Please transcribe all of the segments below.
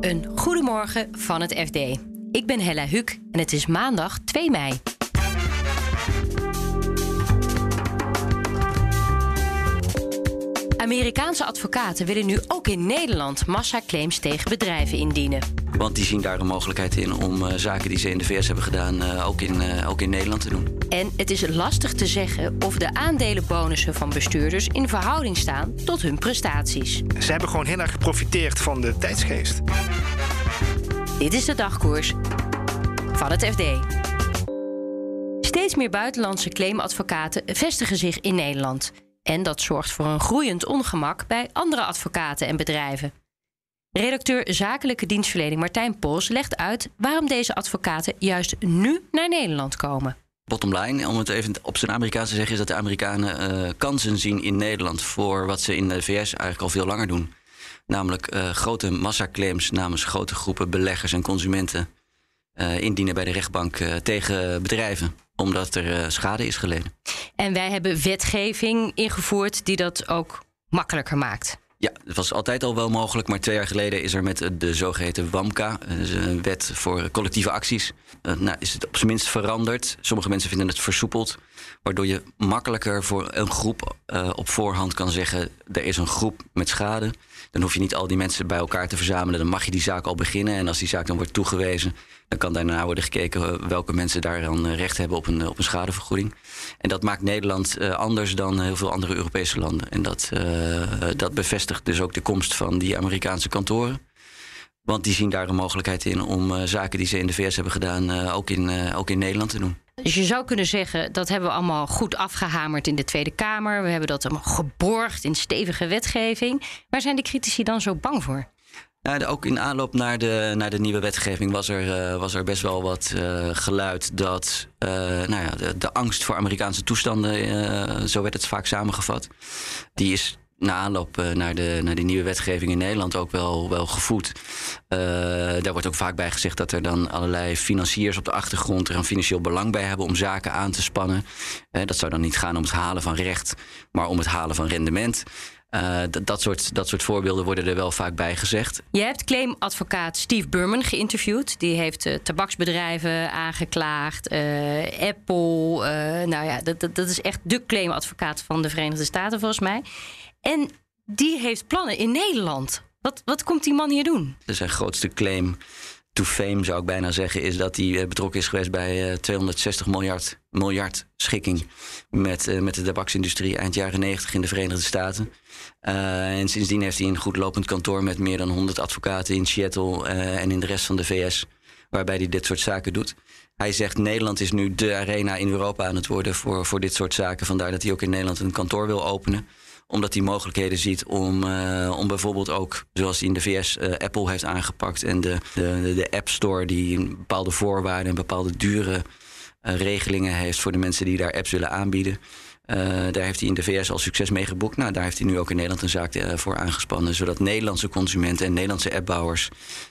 Een goedemorgen van het FD. Ik ben Hella Huuk en het is maandag 2 mei. Amerikaanse advocaten willen nu ook in Nederland massaclaims tegen bedrijven indienen. Want die zien daar een mogelijkheid in om uh, zaken die ze in de VS hebben gedaan uh, ook, in, uh, ook in Nederland te doen. En het is lastig te zeggen of de aandelenbonussen van bestuurders in verhouding staan tot hun prestaties. Ze hebben gewoon heel erg geprofiteerd van de tijdsgeest. Dit is de dagkoers van het FD. Steeds meer buitenlandse claimadvocaten vestigen zich in Nederland. En dat zorgt voor een groeiend ongemak bij andere advocaten en bedrijven. Redacteur Zakelijke Dienstverlening Martijn Pols legt uit waarom deze advocaten juist nu naar Nederland komen. Bottom line, om het even op zijn Amerikaans te zeggen, is dat de Amerikanen uh, kansen zien in Nederland voor wat ze in de VS eigenlijk al veel langer doen. Namelijk uh, grote massaclaims namens grote groepen beleggers en consumenten uh, indienen bij de rechtbank tegen bedrijven omdat er schade is geleden. En wij hebben wetgeving ingevoerd die dat ook makkelijker maakt. Ja, het was altijd al wel mogelijk, maar twee jaar geleden is er met de zogeheten WAMKA, dus een wet voor collectieve acties, nou, is het op zijn minst veranderd. Sommige mensen vinden het versoepeld, waardoor je makkelijker voor een groep uh, op voorhand kan zeggen: er is een groep met schade. Dan hoef je niet al die mensen bij elkaar te verzamelen. Dan mag je die zaak al beginnen. En als die zaak dan wordt toegewezen, dan kan daarna worden gekeken welke mensen daar dan recht hebben op een, op een schadevergoeding. En dat maakt Nederland anders dan heel veel andere Europese landen. En dat, dat bevestigt dus ook de komst van die Amerikaanse kantoren. Want die zien daar een mogelijkheid in om zaken die ze in de VS hebben gedaan ook, in, ook in Nederland te doen. Dus je zou kunnen zeggen, dat hebben we allemaal goed afgehamerd in de Tweede Kamer. We hebben dat allemaal geborgd in stevige wetgeving. Waar zijn de critici dan zo bang voor? Nou, ook in aanloop naar de, naar de nieuwe wetgeving was er, uh, was er best wel wat uh, geluid dat uh, nou ja, de, de, angst voor Amerikaanse toestanden, zo werd het vaak samengevat, die is na aanloop naar de, naar de nieuwe wetgeving in Nederland ook wel, wel gevoed. Uh, daar wordt ook vaak bij gezegd dat er dan allerlei financiers op de achtergrond er een financieel belang bij hebben om zaken aan te spannen. Uh, dat zou dan niet gaan om het halen van recht, maar om het halen van rendement. Uh, dat, soort, dat soort voorbeelden worden er wel vaak bij gezegd. Je hebt claimadvocaat Steve Burman geïnterviewd. Die heeft tabaksbedrijven aangeklaagd, Apple. nou ja, dat, dat, dat is echt de claimadvocaat van de Verenigde Staten volgens mij. En die heeft plannen in Nederland. Wat, wat komt die man hier doen? Zijn grootste claim to fame, zou ik bijna zeggen, is dat hij betrokken is geweest bij 260 miljard, miljard schikking met, uh, met de tabaksindustrie eind jaren 90 in de Verenigde Staten. En sindsdien heeft hij een goed lopend kantoor met meer dan 100 advocaten in Seattle en in de rest van de VS, waarbij hij dit soort zaken doet. Hij zegt Nederland is nu de arena in Europa aan het worden voor, voor dit soort zaken. Vandaar dat hij ook in Nederland een kantoor wil openen omdat hij mogelijkheden ziet om, uh, om bijvoorbeeld ook, zoals hij in de VS uh, Apple heeft aangepakt en de, de, de App Store die bepaalde voorwaarden en bepaalde dure uh, regelingen heeft voor de mensen die daar apps willen aanbieden. daar heeft hij in de VS al succes mee geboekt. Nou, daar heeft hij nu ook in Nederland een zaak voor aangespannen. Zodat Nederlandse consumenten en Nederlandse appbouwers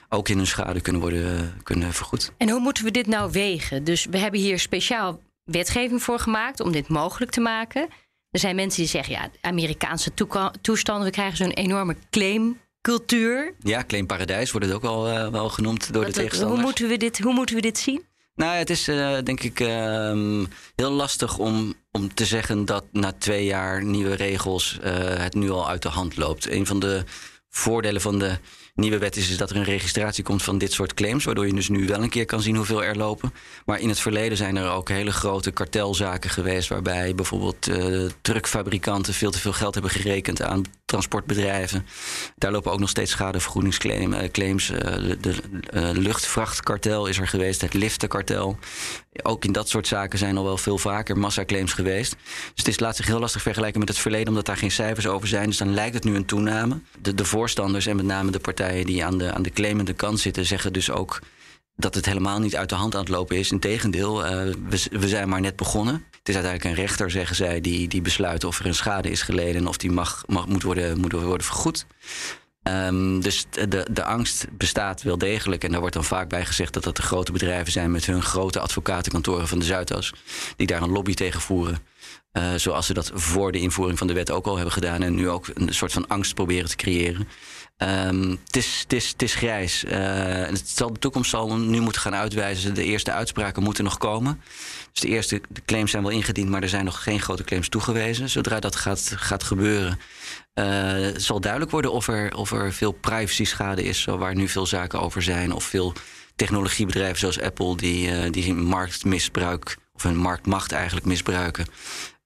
ook in hun schade kunnen worden kunnen vergoed. En hoe moeten we dit nou wegen? Dus we hebben hier speciaal wetgeving voor gemaakt om dit mogelijk te maken. Er zijn mensen die zeggen, ja, Amerikaanse toestanden, we krijgen zo'n enorme claimcultuur. Ja, claimparadijs wordt het ook wel, uh, wel genoemd door Wat, de tegenstanders. Hoe moeten we dit, hoe moeten we dit zien? Nou, het is uh, denk ik uh, heel lastig om, om te zeggen dat na twee jaar nieuwe regels uh, het nu al uit de hand loopt. Een van de voordelen van de nieuwe wet is, is dat er een registratie komt van dit soort claims. Waardoor je dus nu wel een keer kan zien hoeveel er lopen. Maar in het verleden zijn er ook hele grote kartelzaken geweest. Waarbij bijvoorbeeld uh, truckfabrikanten veel te veel geld hebben gerekend aan transportbedrijven. Daar lopen ook nog steeds schadevergoedingsclaims. Uh, de, de uh, luchtvrachtkartel is er geweest, het liftenkartel. Ook in dat soort zaken zijn al wel veel vaker massaclaims geweest. Dus het is, laat zich heel lastig vergelijken met het verleden, omdat daar geen cijfers over zijn. Dus dan lijkt het nu een toename. De, de voorstanders en met name de partijen die aan de, aan de claimende kant zitten, zeggen dus ook dat het helemaal niet uit de hand aan het lopen is. Integendeel, uh, we, we zijn maar net begonnen. Het is uiteindelijk een rechter, zeggen zij, die, die besluit of er een schade is geleden en of die mag, mag, moet, worden, moet worden vergoed. Um, dus de, de angst bestaat wel degelijk. En daar wordt dan vaak bij gezegd dat dat de grote bedrijven zijn met hun grote advocatenkantoren van de Zuidas. Die daar een lobby tegen voeren. Uh, zoals ze dat voor de invoering van de wet ook al hebben gedaan. En nu ook een soort van angst proberen te creëren. Um, het, is, grijs. En het zal, de toekomst zal nu moeten gaan uitwijzen. De eerste uitspraken moeten nog komen. Dus de eerste de claims zijn wel ingediend, maar er zijn nog geen grote claims toegewezen. Zodra dat gaat, gaat gebeuren, uh, zal duidelijk worden of er, of er veel privacy schade is, waar nu veel zaken over zijn. Of veel technologiebedrijven zoals Apple die, uh, die marktmisbruik of hun marktmacht eigenlijk misbruiken.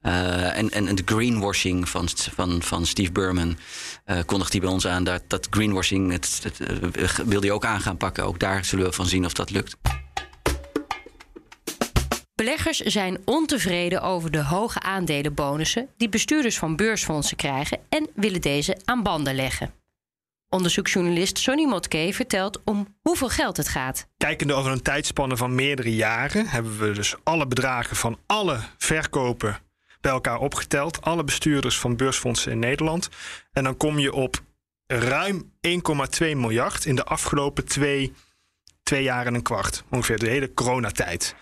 Uh, en, en, de greenwashing van, van, van Steve Berman uh, kondigt hij bij ons aan. Dat, dat greenwashing het, het, het, wil hij ook aan gaan pakken. Ook daar zullen we van zien of dat lukt. Beleggers zijn ontevreden over de hoge aandelenbonussen die bestuurders van beursfondsen krijgen en willen deze aan banden leggen. Onderzoeksjournalist Sonny Motke vertelt om hoeveel geld het gaat. Kijkende over een tijdspanne van meerdere jaren hebben we dus alle bedragen van alle verkopen bij elkaar opgeteld. Alle bestuurders van beursfondsen in Nederland. En dan kom je op ruim 1,2 miljard in de afgelopen twee, twee jaar en een kwart. Ongeveer de hele coronatijd.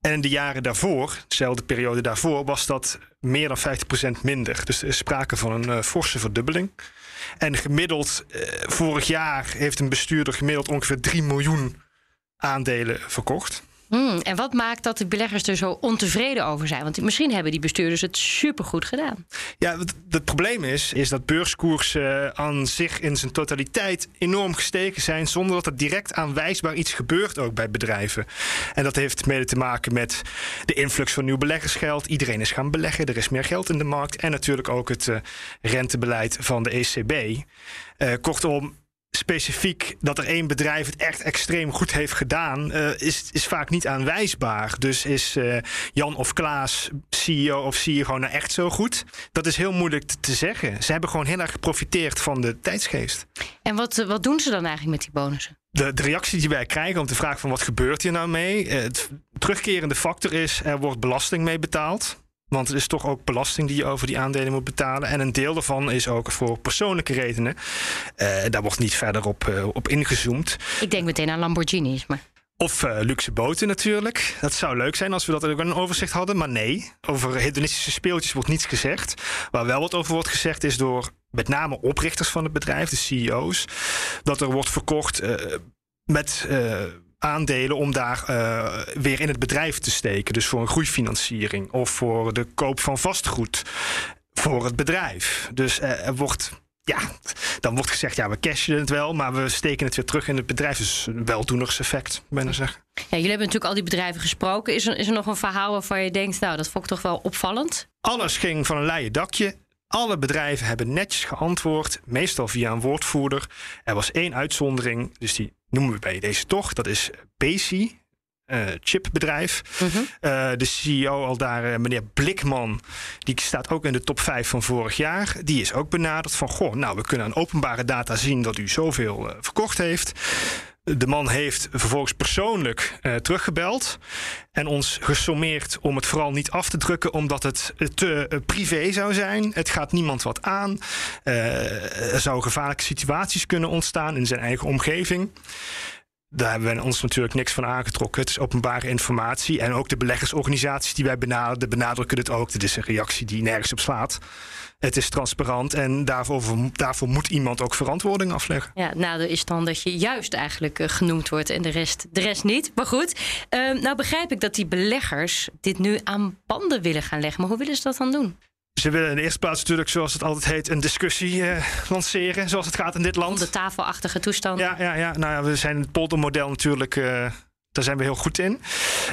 En in de jaren daarvoor, dezelfde periode daarvoor, was dat meer dan 50% minder. Dus er is sprake van een uh, forse verdubbeling. En gemiddeld, uh, vorig jaar heeft een bestuurder gemiddeld ongeveer 3 miljoen aandelen verkocht. Hmm, en wat maakt dat de beleggers er zo ontevreden over zijn? Want misschien hebben die bestuurders het supergoed gedaan. Ja, het, het probleem is, is dat beurskoersen uh, aan zich in zijn totaliteit enorm gestegen zijn, zonder dat er direct aanwijsbaar iets gebeurt ook bij bedrijven. En dat heeft mede te maken met de influx van nieuw beleggersgeld. Iedereen is gaan beleggen, er is meer geld in de markt. En natuurlijk ook het uh, rentebeleid van de ECB. Uh, kortom, specifiek dat er één bedrijf het echt extreem goed heeft gedaan, uh, is, is vaak niet aanwijsbaar. Dus is uh, Jan of Klaas, CEO of CEO, nou echt zo goed? Dat is heel moeilijk te, zeggen. Ze hebben gewoon heel erg geprofiteerd van de tijdsgeest. En wat, wat doen ze dan eigenlijk met die bonussen? De, de reactie die wij krijgen op de vraag van wat gebeurt hier nou mee? Het terugkerende factor is, er wordt belasting mee betaald. Want het is toch ook belasting die je over die aandelen moet betalen. En een deel daarvan is ook voor persoonlijke redenen. Uh, daar wordt niet verder op, uh, op ingezoomd. Ik denk meteen aan Lamborghinis. Maar... Of uh, luxe boten natuurlijk. Dat zou leuk zijn als we dat ook een overzicht hadden. Maar nee, over hedonistische speeltjes wordt niets gezegd. Waar wel wat over wordt gezegd is door met name oprichters van het bedrijf, de CEO's. Dat er wordt verkocht met aandelen om daar uh, weer in het bedrijf te steken. Dus voor een groeifinanciering of voor de koop van vastgoed voor het bedrijf. Dus uh, er wordt. Ja, dan wordt gezegd, ja, we cashen het wel, maar we steken het weer terug in het bedrijf. Dus een weldoenerseffect, bijna zeggen. Ja, jullie hebben natuurlijk al die bedrijven gesproken. Is er, is er nog een verhaal waarvan je denkt, nou, dat vond ik toch wel opvallend? Alles ging van een leien dakje. Alle bedrijven hebben netjes geantwoord, meestal via een woordvoerder. Er was één uitzondering, dus die noemen we bij deze toch. Dat is Besi, uh, chipbedrijf. Mm -hmm. uh, de CEO al daar, uh, meneer Blikman, die staat ook in de top 5 van vorig jaar. Die is ook benaderd van, goh, nou, we kunnen aan openbare data zien dat u zoveel verkocht heeft. De man heeft vervolgens persoonlijk uh, teruggebeld en ons gesommeerd om het vooral niet af te drukken, omdat het te uh, privé zou zijn. Het gaat niemand wat aan. Uh, er zouden gevaarlijke situaties kunnen ontstaan in zijn eigen omgeving. Daar hebben we ons natuurlijk niks van aangetrokken. Het is openbare informatie. En ook de beleggersorganisaties die wij benaderen, benadrukken het ook. Dit is een reactie die nergens op slaat. Het is transparant en daarvoor, daarvoor moet iemand ook verantwoording afleggen. Ja, het nadeel is dan dat je juist eigenlijk uh, genoemd wordt en de rest, de rest niet. Maar goed, uh, nou begrijp ik dat die beleggers dit nu aan banden willen gaan leggen. Maar hoe willen ze dat dan doen? Ze willen in de eerste plaats natuurlijk, zoals het altijd heet, een discussie uh, lanceren, zoals het gaat in dit land. De tafelachtige toestand. Ja, ja, ja. Nou ja, we zijn het poldermodel natuurlijk. Uh, daar zijn we heel goed in.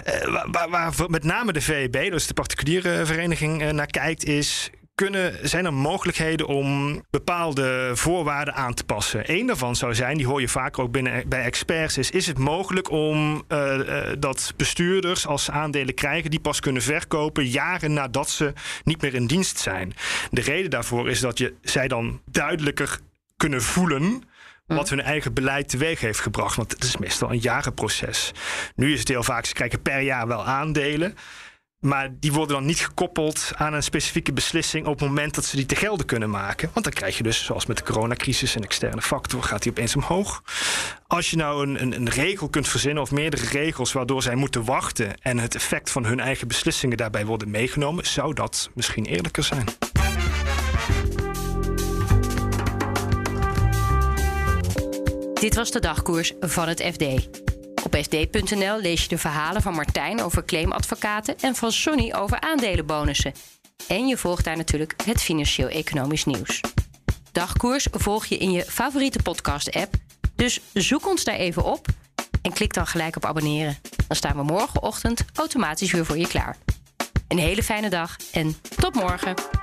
Uh, waar, waar, met name de VEB, dus de particuliere vereniging, naar kijkt, is kunnen, zijn er mogelijkheden om bepaalde voorwaarden aan te passen? Eén daarvan zou zijn, die hoor je vaker ook binnen, bij experts, is: is het mogelijk om uh, uh, dat bestuurders, als ze aandelen krijgen, die pas kunnen verkopen jaren nadat ze niet meer in dienst zijn? De reden daarvoor is dat je zij dan duidelijker kunnen voelen wat hun eigen beleid teweeg heeft gebracht. Want het is meestal een jarenproces. Nu is het heel vaak, ze krijgen per jaar wel aandelen. Maar die worden dan niet gekoppeld aan een specifieke beslissing op het moment dat ze die te gelden kunnen maken. Want dan krijg je dus, zoals met de coronacrisis, een externe factor, gaat die opeens omhoog. als je nou een, een, een, regel kunt verzinnen of meerdere regels waardoor zij moeten wachten en het effect van hun eigen beslissingen daarbij worden meegenomen, zou dat misschien eerlijker zijn. Dit was de dagkoers van het FD. Op fd.nl lees je de verhalen van Martijn over claimadvocaten en van Sonny over aandelenbonussen. En je volgt daar natuurlijk het financieel-economisch nieuws. Dagkoers volg je in je favoriete podcast-app, dus zoek ons daar even op en klik dan gelijk op abonneren. Dan staan we morgenochtend automatisch weer voor je klaar. Een hele fijne dag en tot morgen.